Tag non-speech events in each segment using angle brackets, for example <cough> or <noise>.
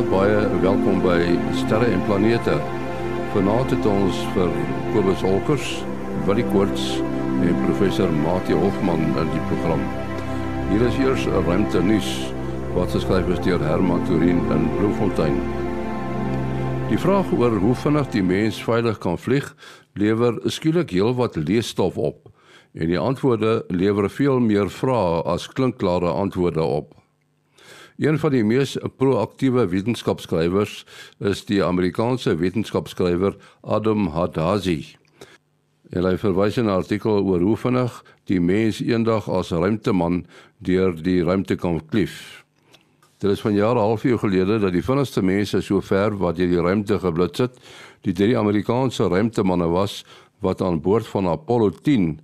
Goeienaand baie welkom by Sterre en Planete. Vanaand het ons vir Kobus Holkers, Willie Koorts en professor Mati Hofman in die program. Hier is eers 'n ruimte nuus wat geskryf is deur Herman Turin in Bloemfontein. Die vraag oor hoe vinnig die mens veilig kan vlieg, lewer skielik heelwat leesstof op en die antwoorde lewer veel meer vrae as klinkklare antwoorde op. Een van die mees proaktiewe wetenskapskrywers is die Amerikaanse wetenskapskrywer Adam Haddazi. Hy verwys in 'n artikel oor hoe vinnig die mens eendag as ruimteman deur die ruimte kan klief. Dit is van jare half eeu gelede dat die vinnigste mense so ver wat deur die ruimte geblits het, die drie Amerikaanse ruimtemanne was wat aan boord van Apollo 10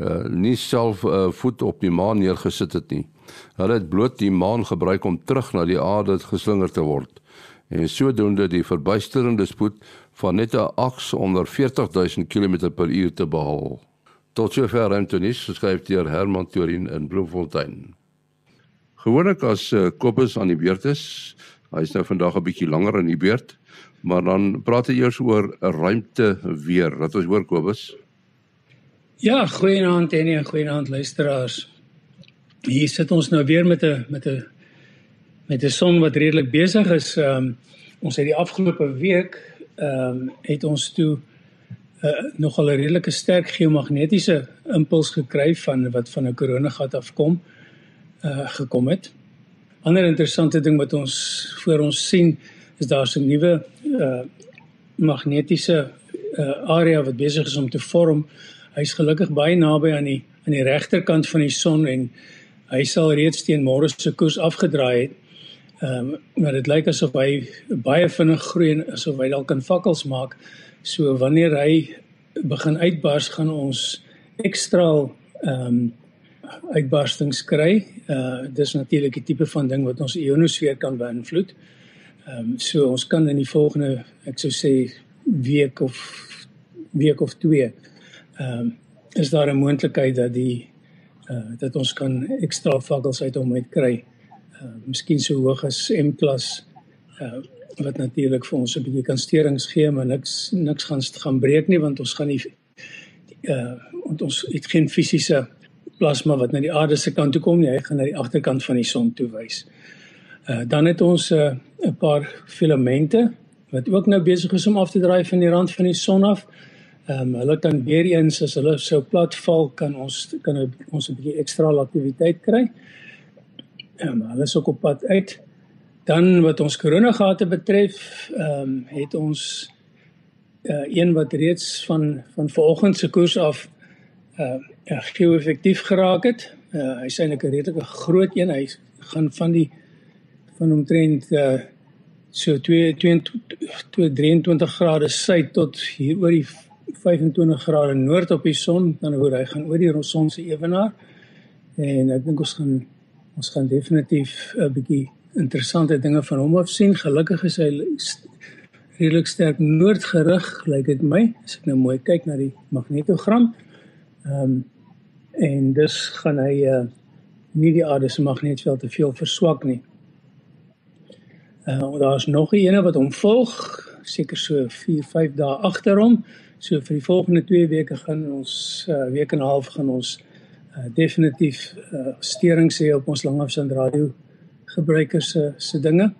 uh, nie self uh, voet op die maan neergesit het nie. Hulle het bloot die maan gebruik om terug na die aarde geslinger te word en sodoende die verbuisterende spoed van net 'n aks onder 40000 km/h te behaal. Tot sover ruimtenis geskryf deur Herman Turin in Bloemfontein. Gewoonlik as uh, Kobus aan die beurt is, hy is nou vandag 'n bietjie langer in die beurt, maar dan praat hy eers oor 'n ruimte weer. Wat ons hoor Kobus? Ja, goeienaand en 'n goeienaand luisteraars hier sit ons nou weer met 'n met 'n met 'n son wat redelik besig is. Ehm um, ons het die afgelope week ehm um, het ons toe uh, nogal 'n redelike sterk geomagnetiese impuls gekry van wat van 'n koronagat afkom uh gekom het. Ander interessante ding wat ons voor ons sien is daar 'n nuwe uh magnetiese uh area wat besig is om te vorm. Hy's gelukkig baie naby aan die aan die regterkant van die son en hy sal reeds teen môre se koers afgedraai het. Ehm um, maar dit lyk asof hy baie vinnig groei en asof hy dalk kan fakkels maak. So wanneer hy begin uitbars gaan ons ekstra ehm um, uitbarstings kry. Uh dis natuurlik 'n tipe van ding wat ons ionosfeer kan beïnvloed. Ehm um, so ons kan in die volgende ek sou sê week of week of twee ehm um, is daar 'n moontlikheid dat die uh dat ons kan ekstra vakkels uit hom uit kry. Uh miskien so hoog as M klas uh wat natuurlik vir ons 'n bietjie kan sterings gee, maar niks niks gaan gaan breek nie want ons gaan nie uh want ons het geen fisiese plasma wat na die aarde se kant toe kom nie, hy gaan na die agterkant van die son toe wys. Uh dan het ons 'n uh, 'n paar filamente wat ook nou besig is om af te draai van die rand van die son af. Ehm um, hulle kan weer eens as hulle sou plat val kan ons kan ons 'n bietjie ekstra aktiwiteit kry. Ehm um, hulle is ook op pad uit. Dan wat ons koronagate betref, ehm um, het ons uh, een wat reeds van van vanoggend se koers af uh geo-effektief geraak het. Uh, hy sê 'n redelike groot een. Hy gaan van die van omtrent uh so 2 23 grade suid tot hier oor die 25 grade noord op die son, dan hoor hy gaan oor die son se ewenaar. En ek dink ons gaan ons gaan definitief 'n bietjie interessante dinge van hom af sien. Gelukkig is hy redelik sterk noordgerig, lyk dit my. As ek nou mooi kyk na die magnetogram. Ehm um, en dus gaan hy uh nie die aarde se magnetveld te veel verswak nie. Uh daar's nog 'n ene wat hom volg, seker so 4, 5 dae agter hom. So vir die volgende 2 weke gaan ons uh, week en 'n half gaan ons uh, definitief uh, sterings hê op ons langafstand radio gebruikers se se dinge.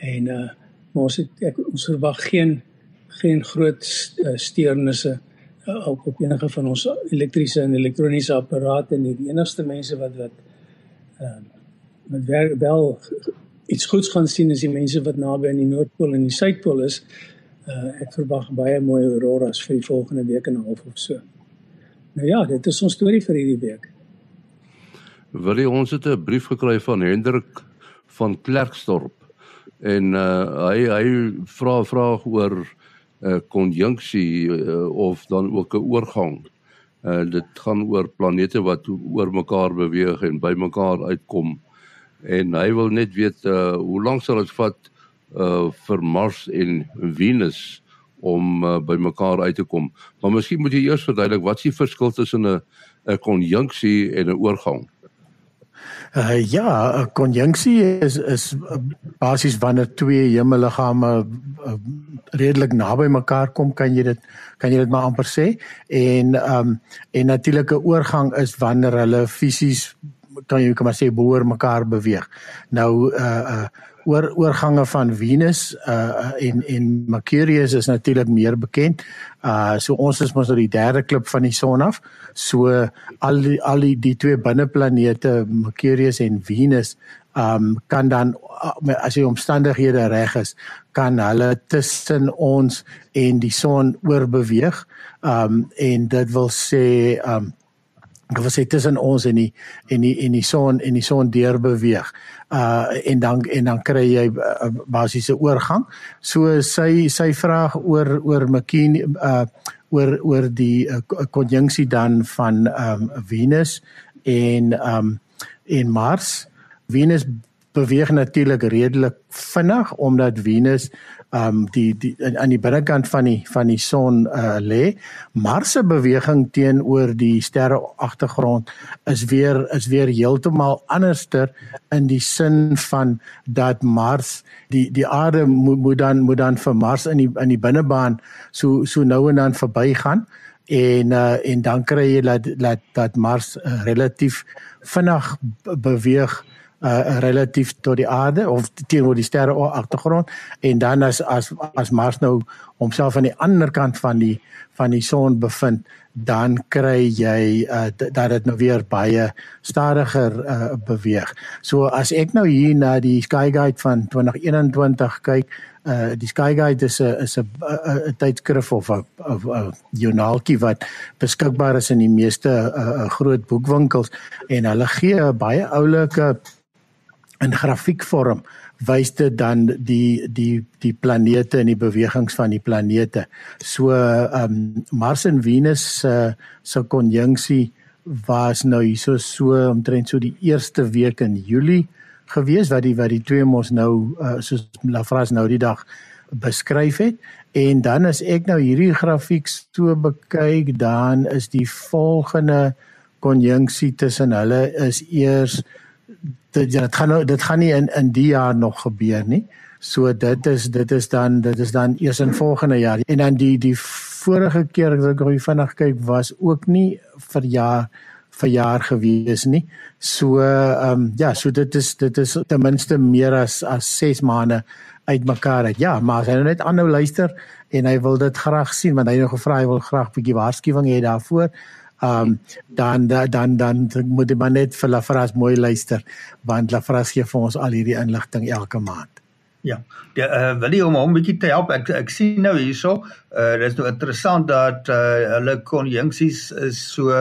En uh ons het ek, ons verwag geen geen groot steurnisse uh, op op enige van ons elektriese en elektroniese apparate nie. Die enigste mense wat wat uh met wel iets goeds gaan sien is die mense wat naby aan die noordpool en die suidpool is uh, ek verwag baie mooi auroras vir die volgende week en 'n half of so. Nou ja, dit is ons storie vir hierdie week. Wil jy ons het 'n brief gekry van Hendrik van Klerksdorp en uh, hy hy vra vraag oor 'n uh, konjunksie uh, of dan ook 'n oorgang. Uh, dit gaan oor planete wat oor mekaar beweeg en by mekaar uitkom en hy wil net weet uh, hoe lank sal dit vat uh vir Mars en Venus om uh, by mekaar uit te kom. Maar miskien moet jy eers verduidelik wat die verskil tussen 'n 'n konjunksie en 'n oorgang? Uh ja, 'n konjunksie is is basies wanneer twee hemelliggame uh, redelik naby mekaar kom, kan jy dit kan jy dit maar amper sê. En ehm um, en natuurlike oorgang is wanneer hulle fisies kan jy kan maar sê behoor mekaar beweeg. Nou uh uh oor oorgange van Venus uh en en Mercurius is natuurlik meer bekend. Uh so ons is mos op die derde klip van die son af. So al die, al die, die twee binneplanete Mercurius en Venus um kan dan as die omstandighede reg is, kan hulle tussen ons en die son oorbeweeg. Um en dit wil sê um Dit was dit tussen ons en die en die en die son en die son deur beweeg. Uh en dan en dan kry jy 'n uh, basiese oorgang. So sy sy vraag oor oor McKean uh oor oor die konjunksie uh, dan van um Venus en um en Mars. Venus beweeg natuurlik redelik vinnig omdat Venus um die die aan die binnekant van die van die son uh lê. Mars se beweging teenoor die sterre agtergrond is weer is weer heeltemal anderster in die sin van dat Mars die die aarde moet moet dan moet dan vir Mars in die in die binnebaan so so nou en dan verbygaan en uh en dan kry jy dat dat dat Mars uh, relatief vinnig beweeg uh, relatief tot die aarde of teenoor die sterre agtergrond en dan as as as Mars nou homself aan die ander kant van die van die son bevind dan kry jy uh, dat dit nou weer baie stadiger uh, beweeg. So as ek nou hier na die Sky Guide van 2021 kyk, uh die Sky Guide is 'n is 'n 'n tydskrif of 'n 'n joernaaltjie wat beskikbaar is in die meeste uh, groot boekwinkels en hulle gee 'n baie oulike in grafiekvorm wys dit dan die die die planete en die bewegings van die planete. So ehm um, Mars en Venus se uh, se konjunksie was nou hieso so omtrent so die eerste week in Julie gewees wat die wat die twee mos nou uh, soos Lafras nou die dag beskryf het en dan as ek nou hierdie grafiek so bekyk dan is die volgende konjunksie tussen hulle is eers dit ja, dit gaan nou dit gaan nie in in die jaar nog gebeur nie. So dit is dit is dan dit is dan eers in volgende jaar. En dan die die vorige keer as ek gou vinnig kyk was ook nie vir jaar vir jaar gewees nie. So ehm um, ja, so dit is dit is ten minste meer as as 6 maande uitmekaar uit. Ja, maar as hy nou net aanhou luister en hy wil dit graag sien want hy het nou gevra hy wil graag 'n bietjie waarskuwing hê daarvoor um dan dan dan moet jy maar net vir Lafras mooi luister want Lafras gee vir ons al hierdie inligting elke maand. Ja. Ja, uh, wil jy om hom 'n bietjie te help? Ek ek sien nou hierso, uh dis nou interessant dat uh hulle konjunksies is so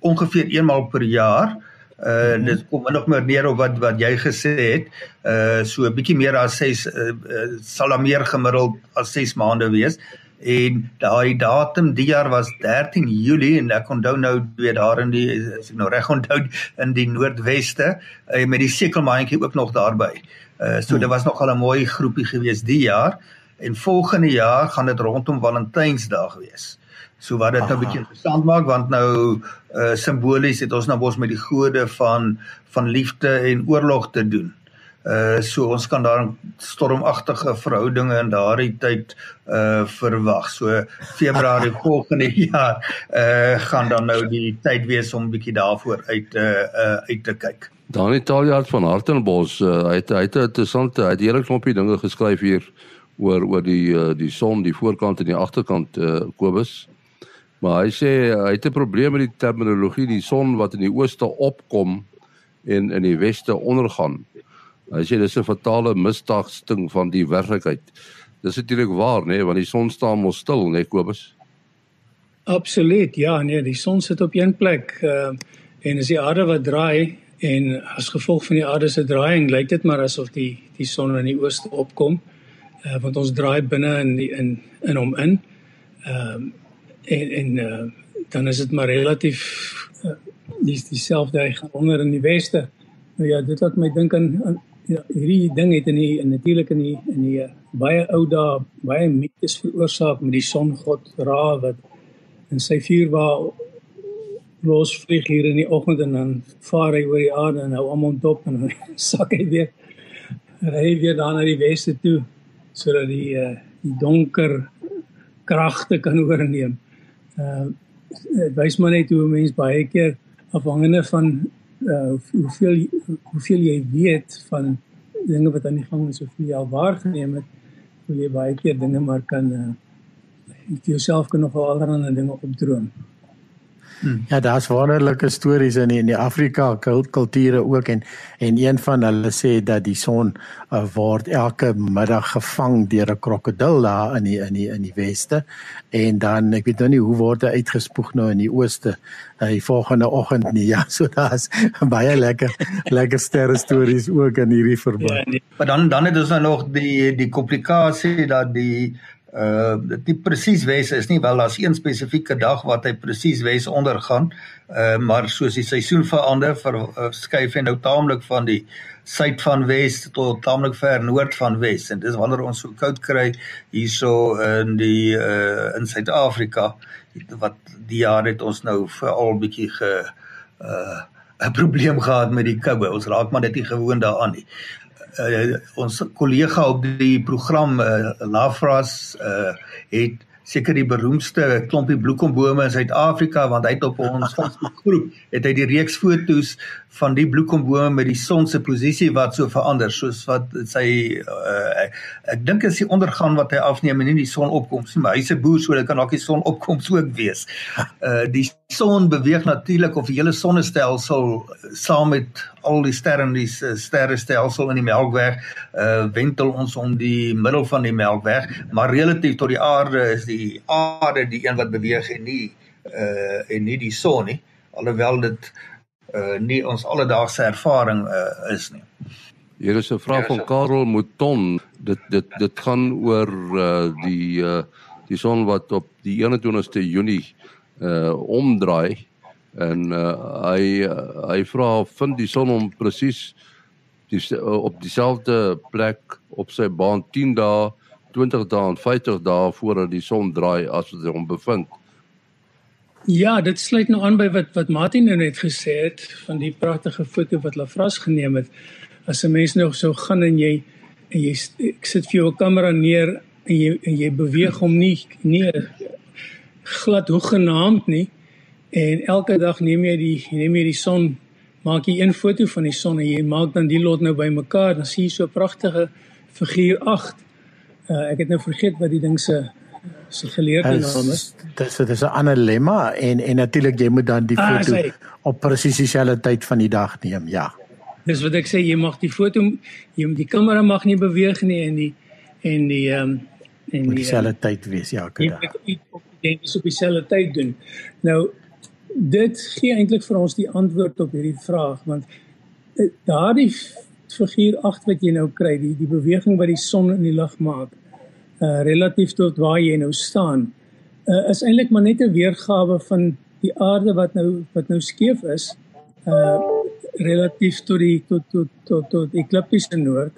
ongeveer eenmaal per jaar. Uh mm -hmm. dit kom nog meer neer op wat wat jy gesê het. Uh so 'n bietjie meer as 6 uh, uh, sal daar meer gemiddeld as 6 maande wees en daai datum die jaar was 13 Julie en ek onthou nou weer daar in die as ek nou reg onthou in die noordweste uh, met die sekelmaandjie ook nog daarby. Uh, so hmm. dit was nog al 'n mooi groepie gewees die jaar en volgende jaar gaan dit rondom Valentynsdag wees. So wat dit nou 'n bietjie interessant maak want nou uh, simbolies het ons nou bos met die gode van van liefde en oorlog te doen. Uh so ons kan daar stormagtige verhoudinge in daardie tyd uh verwag. So Februarie <laughs> volgende jaar uh gaan dan nou die tyd wees om bietjie daarvoor uit uh, uh uit te kyk. Dan Italia van Hartenbos, uh, hy het hy het interessante, hy het hele klompie dinge geskryf hier oor oor die uh, die son, die voorkant en die agterkant uh Kobus. Maar hy sê hy het 'n probleem met die terminologie die son wat in die ooste opkom en in die weste ondergaan. Hy sê dis 'n fatale misdagsting van die werklikheid. Dis natuurlik waar, nê, nee, want die son staan mos stil, nê, nee, Kobus. Absoluut. Ja, nee, die son sit op een plek. Uh, en as die aarde wat draai en as gevolg van die aarde se draaiing lyk dit maar asof die die son in die ooste opkom. Uh, want ons draai binne in die in in hom in. Ehm um, en en uh, dan is dit maar relatief uh, dis dieselfde hy gaan onder in die weste. Nou ja, dit laat my dink aan, aan ja, hierdie ding het in die natuurlik in die in die baie ou dae baie mites veroorsaak met die songod Ra wat in sy vuur waar losvlieg hier in die oggend en dan vaar hy oor die aarde en hou almal dop en dan <laughs> sak hy weer ry weer dan na die weste toe sodat die uh, die donker kragte kan <laughs> oorneem. Uh dit wys maar net hoe 'n mens baie keer afhangende van uh hoeveel hoeveel jy weet van dinge wat aan die gang is of jy al waargeneem het, hoe jy baie keer dinge maar kan uh jouself kan nog allerlei dinge opdroom. Hmm. Ja, daar's wonderlike stories in die, in die Afrika kulture ook en en een van hulle sê dat die son uh, word elke middag gevang deur 'n krokodil daar in die in die in die weste en dan ek weet nou nie hoe word hy uitgespoeg nou in die ooste uh, die volgende oggend nie. <laughs> Ja, so daar's baie lekker lekker sterre stories ook in hierdie verband. Ja, nee. Maar dan dan het ons nou nog die die komplikasie dat die uh dit nie presies wes is nie wel daar's een spesifieke dag wat hy presies wes ondergaan uh maar soos die seisoen verander verskuif hy nou taamlik van die suid van wes tot taamlik ver noord van wes. En dis wanneer ons so koud kry hierso in die uh in Suid-Afrika wat die jaar het ons nou veral bietjie ge uh 'n probleem gehad met die koue. Ons raak maar net nie gewoond daaraan nie uh, ons kollega op die program uh, Lafras uh, het seker die beroemdste klompie bloekombome in Suid-Afrika want hy het op ons <laughs> groep het hy die reeks fotos van die bloekombome met die son se posisie wat so verander soos wat sy uh, ek, ek dink is die ondergang wat hy afneem en nie die son opkoms nie maar hy's 'n boer so dit kan dalk die son opkoms ook wees. Uh die son beweeg natuurlik of die hele sonnestelsel saam met al die sterre in die sterrestelsel in die Melkweg uh wentel ons om die middel van die Melkweg maar relatief tot die aarde is die aarde die een wat beweeg en nie uh en nie die son nie alhoewel dit nie ons alledaagse ervaring uh is nie. Hier is 'n vraag van Karel Mouton. Dit dit dit gaan oor uh die uh die son wat op die 21ste Junie uh omdraai en uh hy uh, hy vra vind die son hom presies die uh, op dieselfde plek op sy baan 10 dae 20 dae en 50 dae voordat die son draai as wat hy hom bevind. Ja, dit sluit nou aan by wat wat Martin nou net gesê het van die pragtige foto wat Lafras geneem het. As 'n mens nog sou gaan en jy en jy ek sit vir jou 'n kamera neer en jy en jy beweeg hom nie nie glad hoegenaamd nie en elke dag neem jy die neem jy die son maak jy een foto van die son en jy maak dan die lot nou bymekaar dan sien jy so 'n pragtige figuur 8. Uh, ek het nou vergeet wat die ding se se geleerde naam is. Dis dit is 'n ander lemma en en natuurlik jy moet dan die ah, foto ah, op presies dieselfde tyd van die dag neem, ja. Dis wat ek sê jy mag die foto jy moet die kamera mag nie beweeg nie en die en die ehm um, en die dieselfde um, tyd wees ja, ek dink jy moet op dieselfde tyd doen. Nou dit gee eintlik vir ons die antwoord op hierdie vraag want eh, daardie figuur 8 wat jy nou kry, die die beweging wat die son in die lug maak uh relatief tot waar jy nou staan uh is eintlik maar net 'n weergawe van die aarde wat nou wat nou skeef is uh relatief tot die tot tot tot tot ekliptiese noord.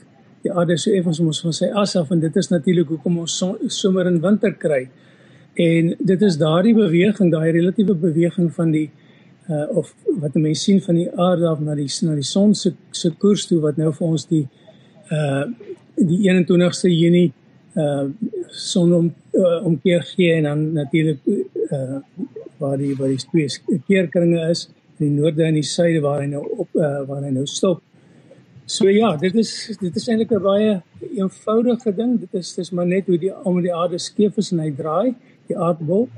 Die aarde so effens om ons van sy as af en dit is natuurlik hoekom ons somer en winter kry. En dit is daardie beweging daai relatiewe beweging van die uh of wat mense sien van die aarde af na die na die son se se koers toe wat nou vir ons die uh die 21ste Junie uh son om uh, omkeer gee en dan natuurlik uh waar die waar die twee keerkringe is in die noorde en die suide waar hy nou op uh, waar hy nou stop. So ja, dit is dit is eintlik 'n baie eenvoudige ding. Dit is dis maar net hoe die om die aarde skeef is en hy draai, die aardbol.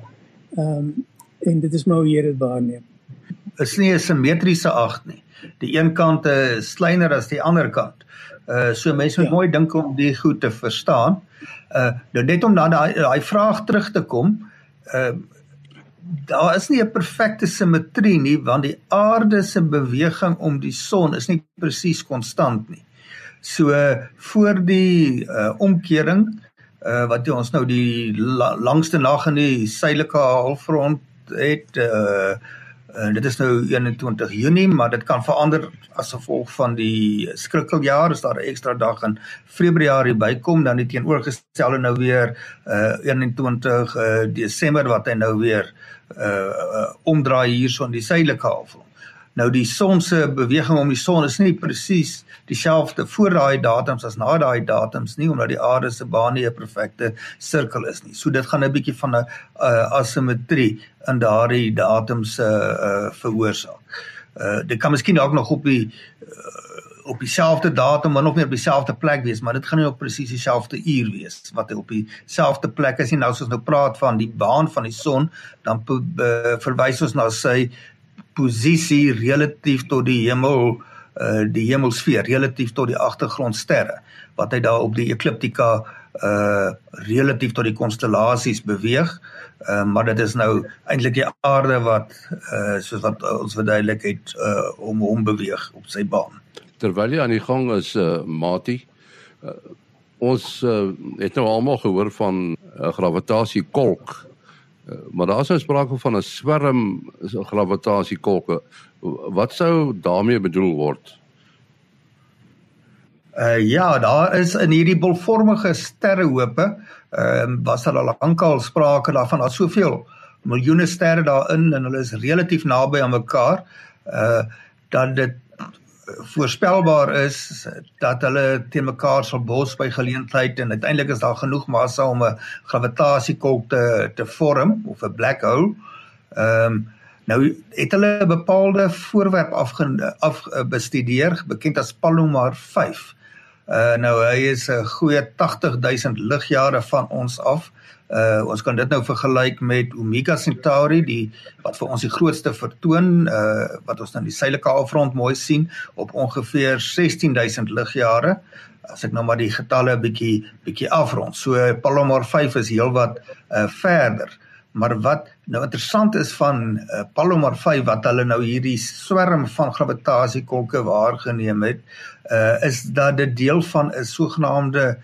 Ehm um, en dit is maar hoe jy dit waarneem. Is nie 'n simmetriese ag nie. Die een kant is kleiner as die ander kant. Uh so mense moet ja. mooi dink om die goed te verstaan. Uh nou net om dan daai daai vraag terug te kom. Uh daar is nie 'n perfekte simmetrie nie want die aarde se beweging om die son is nie presies konstant nie. So voor die uh omkering uh wat ons nou die la, langste nag in die suidelike halfrond het uh En dit is nou 21 Junie, maar dit kan verander as gevolg van die skrikkeljaar, as daar 'n ekstra dag in Februarie bykom, dan die teenoorgestelde nou weer uh 21 uh, Desember wat hy nou weer uh, uh omdraai hierso in die suidelike halfrond. Nou die son se beweging om die son is nie presies dieselfde voor daai datums as na daai datums nie omdat die aarde se baan nie 'n perfekte sirkel is nie. So dit gaan 'n bietjie van 'n uh, asimetrie in daardie datums se uh, uh, veroorsaak. Uh dit kan miskien ook nog op die uh, op dieselfde datum maar nog meer op dieselfde plek wees, maar dit gaan nie op presies dieselfde uur wees wat hy op dieselfde plek is nie. Nou as ons nou praat van die baan van die son, dan uh, verwys ons na sy posisie relatief tot die hemel uh die hemelsfeer relatief tot die agtergrondsterre wat hy daar op die ekliptika uh relatief tot die konstellasies beweeg. Uh maar dit is nou eintlik die aarde wat uh soos wat ons verduidelik het uh om hom beweeg op sy baan. Terwyl hy aan die gang is uh Mati uh, ons uh, het nou almal gehoor van 'n uh, gravitasiekolk maar daar is nou sprake van 'n swerm gravitasiekolke. Wat sou daarmee bedoel word? Uh ja, daar is in hierdie bolvormige sterrehope, ehm uh, was daar al lankal sprake daarvan dat soveel miljoene sterre daarin en hulle is relatief naby aan mekaar, uh dat dit voorspelbaar is dat hulle teen mekaar sal bots by geleentheid en uiteindelik is daar genoeg massa om 'n gravitasiekolk te te vorm of 'n black hole. Ehm um, nou het hulle 'n bepaalde voorwerp afge af bestudeer bekend as Palomar 5. Uh nou hy is 'n goeie 80000 ligjare van ons af. Uh ons kan dit nou vergelyk met Omega Centauri, die wat vir ons die grootste vertoon, uh wat ons dan die suidelike halfrond mooi sien op ongeveer 16000 ligjare. As ek nou maar die getalle bietjie bietjie afrond. So Palomar 5 is heelwat uh verder. Maar wat nou interessant is van uh, Palomar 5 wat hulle nou hierdie swerm van gravitasiekolke waargeneem het, uh is dat dit deel van 'n sogenaamde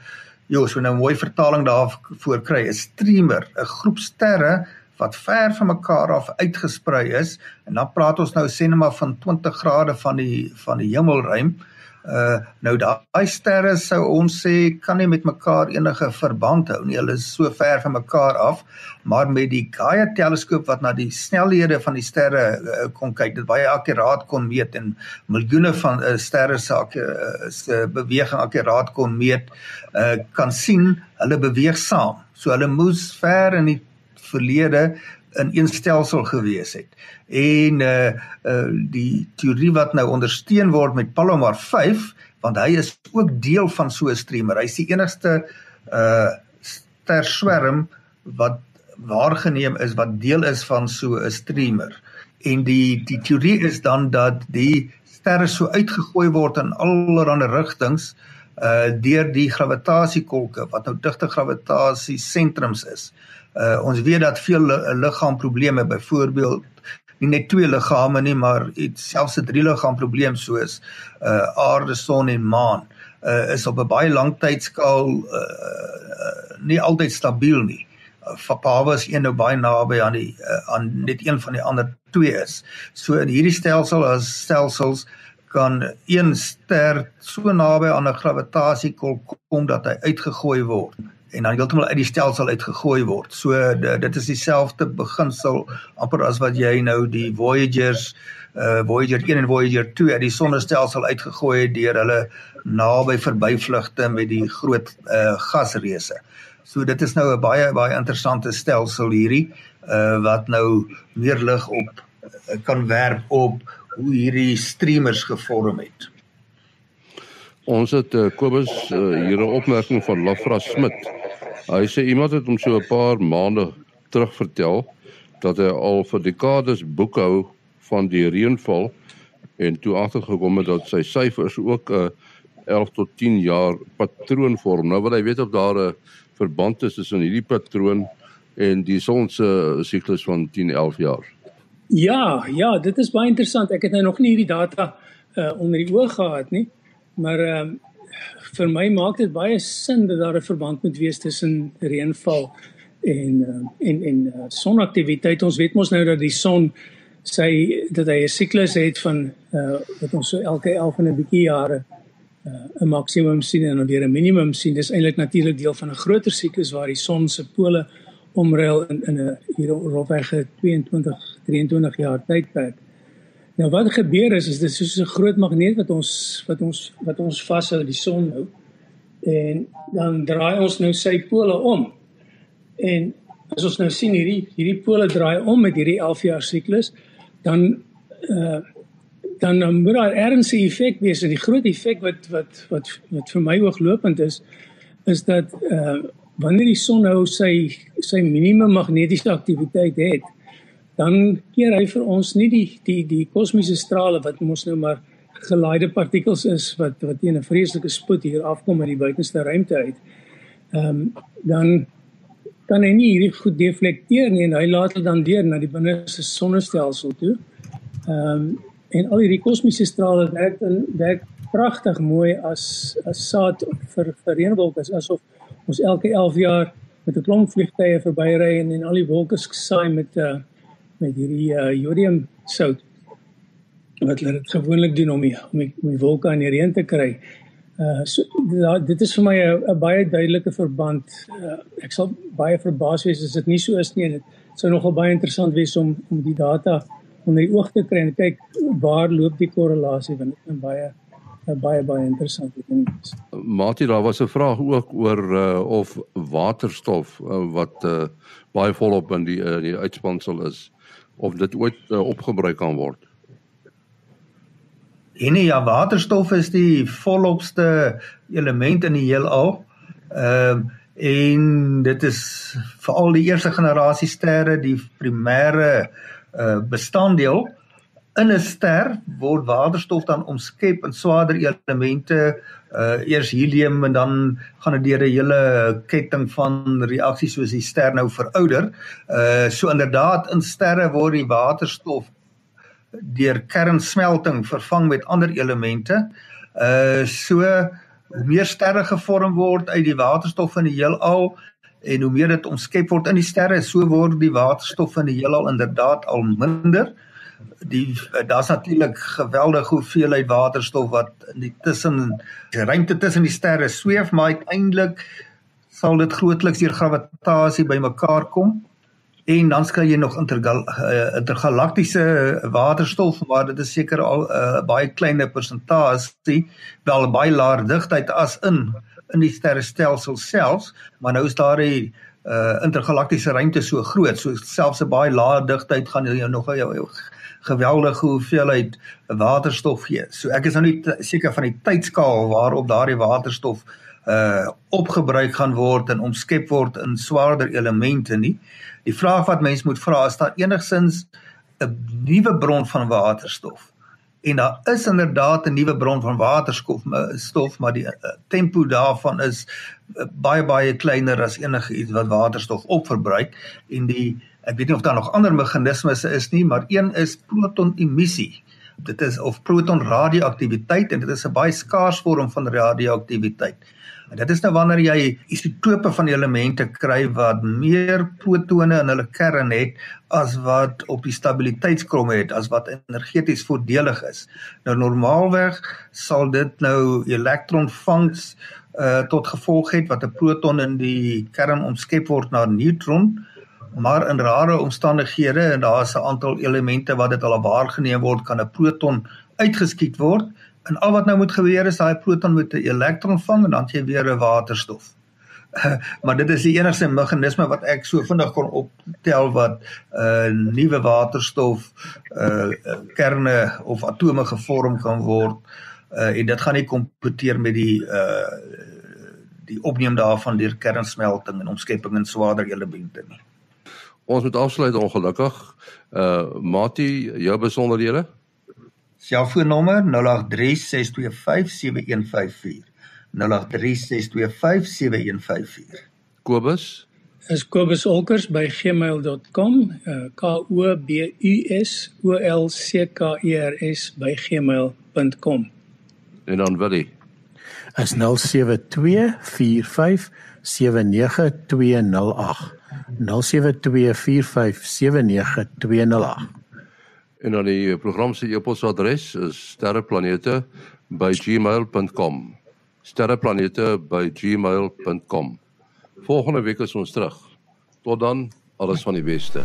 Jo, so nou 'n mooi vertaling daarvoor kry, 'n streamer, 'n groep sterre wat ver van mekaar af uitgesprei is en dan praat ons nou sê net maar van 20 grade van die van die hemelruim. Uh Uh nou daai sterre sou ons sê kan nie met mekaar enige verband hou nie. Hulle is so ver van mekaar af, maar met die Gaia teleskoop wat na die snelhede van die sterre uh, kon kyk, dit baie akkuraat kon meet en miljoene van uh, sterre se uh, se beweging akkuraat kon meet, uh kan sien hulle beweeg saam. So hulle moes ver in die verlede in een stelsel gewees het. En uh uh die teorie wat nou ondersteun word met Palomar 5, want hy is ook deel van so 'n streamer. Hy's die enigste uh sterswerm wat waargeneem is wat deel is van so 'n streamer. En die die teorie is dan dat die sterre so uitgegooi word in allerlei rigtings uh deur die gravitasiekolke wat nou digte gravitasie sentrums is. Uh ons weet dat veel liggaamprobleme byvoorbeeld nie net twee liggame nie, maar iets selfs 'n drie liggaam probleem soos uh aarde, son en maan uh is op 'n baie lang tydskaal uh, uh nie altyd stabiel nie. Fapawa is een nou baie naby aan die uh, aan net een van die ander twee is. So in hierdie stelsel as stelsels kan een ster so naby aan 'n gravitasiekolk kom dat hy uitgegooi word en dan heeltemal uit die stelsel uitgegooi word. So dit is dieselfde beginsel amper as wat jy nou die Voyagers uh Voyager 1 en Voyager 2 uit die sonnestelsel uitgegooi het deur hulle naby verbyvlugte met die groot uh gasreuse. So dit is nou 'n baie baie interessante stelsel hierdie uh wat nou meer lig op kan werp op hoe hierdie streamers gevorm het. Ons het uh, Kobus uh, hier 'n opmerking van Lafra Smit. Hy sê iemand het hom so 'n paar maande terug vertel dat hy al vir dekades boekhou van die reënval en toe agtergekom het dat sy syfers ook 'n uh, 11 tot 10 jaar patroon vorm. Nou wil hy weet of daar 'n verband is tussen hierdie patroon en die son se siklus van 10-11 jaar. Ja, ja, dit is baie interessant. Ek het nou nog nie hierdie data uh, onder die oog gehad nie. Maar ehm um, vir my maak dit baie sin dat daar 'n verband moet wees tussen reënval en uh, en en uh, sonaktiwiteit. Ons weet mos nou dat die son sy dat hy 'n siklus het van uh wat ons so elke 11 en 'n bietjie jare uh 'n maksimum sien en dan weer 'n minimum sien. Dis eintlik natuurlik deel van 'n groter siklus waar die son se pole omruil in in 'n hier rofweg 22 23 jaar tydperk. Nou wat gebeur is is dit soos 'n groot magneet wat ons wat ons wat ons vashou die son nou. En dan draai ons nou sy pole om. En as ons nou sien hierdie hierdie pole draai om met hierdie 11 jaar siklus, dan uh dan moet daar ergens 'n effek wees en die groot effek wat wat wat wat vir my ooglopend is is dat uh wanneer die son nou sy sy minimum magnetiese aktiwiteit het, dan keer hy vir ons nie die die die kosmiese strale wat ons nou maar gelaaide partikels is wat wat teen 'n vreeslike spoed hier afkom uit die buitenste ruimte uit. Ehm um, dan kan hy nie hierdie goed deflekteer nie en hy laat dit dan deur na die binneste sonnestelsel toe. Ehm um, en al hierdie kosmiese strale werk dan werk pragtig mooi as as saad vir vir reënwolke asof ons elke 11 jaar met 'n klomp vliegtye verbyry en en al die wolke saai met uh met hierdie uh jodium sout wat hulle dit gewoonlik doen om die om die, om die wolke aan die reën te kry. Uh so da, dit is vir my 'n baie duidelike verband. Uh ek sal baie verbaas wees as dit nie so is nie. Dit sou nogal baie interessant wees om om die data onder die oog te kry en kyk waar loop die korrelasie want dit is baie baie baie interessante ding is. Matie, daar was 'n vraag ook oor uh, of waterstof uh, wat uh, baie volop in die uh, die uitspansel is of dit ooit uh, opgebruik kan word. En nee, ja, waterstof is die volopste element in die heelal. Ehm uh, en dit is veral die eerste generasie sterre die primêre uh, bestanddeel in 'n ster word waterstof dan omskep in swaarder elemente, uh eers helium en dan gaan dit deur 'n hele ketting van reaksies soos die ster nou verouder. Uh so inderdaad in sterre word die waterstof deur kernsmelting vervang met ander elemente. Uh so hoe meer sterre gevorm word uit die waterstof in die heelal en hoe meer dit omskep word in die sterre, so word die waterstof in die heelal inderdaad al minder. Uh die daar's natuurlik geweldige hoeveelheid waterstof wat in die tussen die ruimte tussen die sterre sweef maar uiteindelik sal dit grootliks deur gravitasie bymekaar kom. En dan skry jy nog intergal, uh, intergalaktiese waterstof maar dit is seker al 'n uh, baie kleiner persentasie wel baie laer digtheid as in in die sterrestelsel self maar nou is daar 'n uh, intergalaktiese ruimte so groot so selfs 'n baie lae digtheid gaan jy nog jou, jou geweldige hoeveelheid waterstof gee. So ek is nou nie seker van die tydskaal waarop daardie waterstof uh opgebruik gaan word en omskep word in swaarder elemente nie. Die vraag wat mens moet vra is daar enigsins 'n nuwe bron van waterstof? En daar is inderdaad 'n nuwe bron van waterstof, stof, maar die uh, tempo daarvan is uh, baie baie kleiner as enige iets wat waterstof opverbruik en die Ek weet nie of daar nog ander meganismes is nie, maar een is protonemissie. Dit is of proton radioaktiwiteit en dit is 'n baie skaars vorm van radioaktiwiteit. En dit is nou wanneer jy isotope van elemente kry wat meer protone in hulle kern het as wat op die stabiliteitskrom het, as wat energeties voordelig is. Nou normaalweg sal dit nou elektronvangs uh tot gevolg het wat 'n proton in die kern omskep word na 'n neutron maar in rare omstandighede en daar's 'n aantal elemente wat dit al waargeneem word kan 'n proton uitgeskiet word en al wat nou moet gebeur is daai proton moet 'n elektron vang en dan jy weer 'n waterstof. <laughs> maar dit is die enigste meganisme wat ek so vinnig kon optel wat 'n uh, nuwe waterstof uh kerne of atome gevorm kan word uh en dit gaan nie kompeteer met die uh die opneem daarvan deur kernsmelting en omskepping in swaarder elemente nie. Ons moet afsluit ongelukkig. Uh Mati, jou besonderhede? Selfoonnommer 0836257154. 0836257154. Kobus is Kobus Olkers by gmail.com. Uh, K O B U S O L C K E R S by gmail.com. En dan Willie is 0724579208. 0724579208. En dan die program se e-posadres is sterreplanete@gmail.com. sterreplanete@gmail.com. Volgende week is ons terug. Tot dan, alles van die beste.